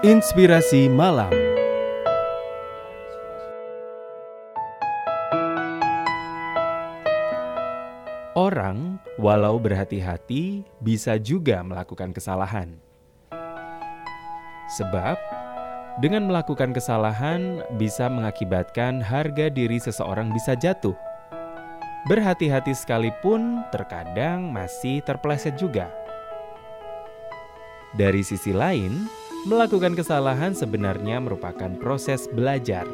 Inspirasi Malam Orang, walau berhati-hati, bisa juga melakukan kesalahan. Sebab, dengan melakukan kesalahan bisa mengakibatkan harga diri seseorang bisa jatuh. Berhati-hati sekalipun, terkadang masih terpleset juga. Dari sisi lain, melakukan kesalahan sebenarnya merupakan proses belajar.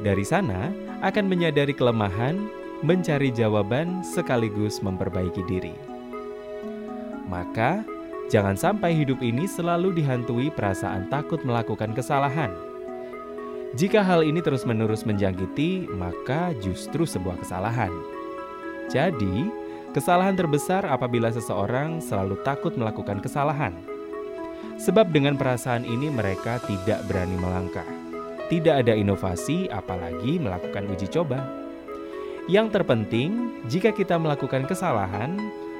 Dari sana akan menyadari kelemahan, mencari jawaban sekaligus memperbaiki diri. Maka, jangan sampai hidup ini selalu dihantui perasaan takut melakukan kesalahan. Jika hal ini terus-menerus menjangkiti, maka justru sebuah kesalahan. Jadi, kesalahan terbesar apabila seseorang selalu takut melakukan kesalahan. Sebab dengan perasaan ini mereka tidak berani melangkah. Tidak ada inovasi apalagi melakukan uji coba. Yang terpenting, jika kita melakukan kesalahan,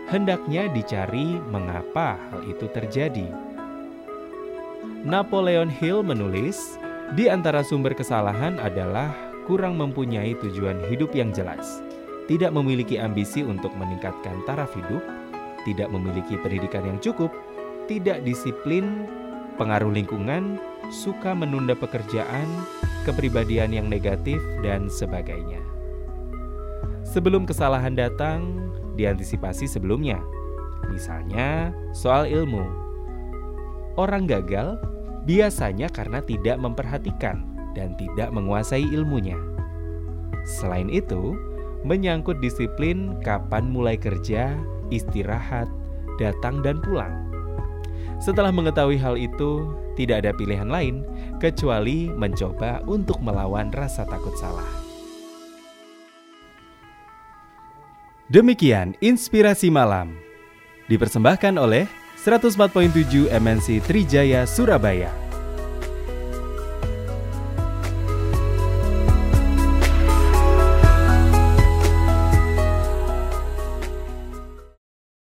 hendaknya dicari mengapa hal itu terjadi. Napoleon Hill menulis, di antara sumber kesalahan adalah kurang mempunyai tujuan hidup yang jelas, tidak memiliki ambisi untuk meningkatkan taraf hidup, tidak memiliki pendidikan yang cukup, tidak disiplin, pengaruh lingkungan, suka menunda pekerjaan, kepribadian yang negatif, dan sebagainya. Sebelum kesalahan datang, diantisipasi sebelumnya. Misalnya, soal ilmu. Orang gagal biasanya karena tidak memperhatikan dan tidak menguasai ilmunya. Selain itu, menyangkut disiplin kapan mulai kerja, istirahat, datang dan pulang. Setelah mengetahui hal itu, tidak ada pilihan lain kecuali mencoba untuk melawan rasa takut salah. Demikian inspirasi malam. Dipersembahkan oleh 104.7 MNC Trijaya Surabaya.